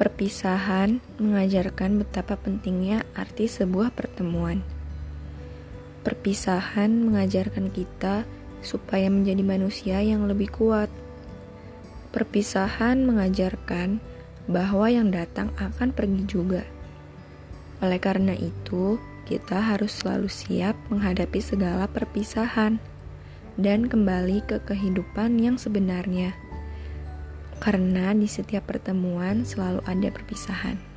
Perpisahan mengajarkan betapa pentingnya arti sebuah pertemuan. Perpisahan mengajarkan kita supaya menjadi manusia yang lebih kuat. Perpisahan mengajarkan bahwa yang datang akan pergi juga. Oleh karena itu, kita harus selalu siap menghadapi segala perpisahan dan kembali ke kehidupan yang sebenarnya karena di setiap pertemuan selalu ada perpisahan.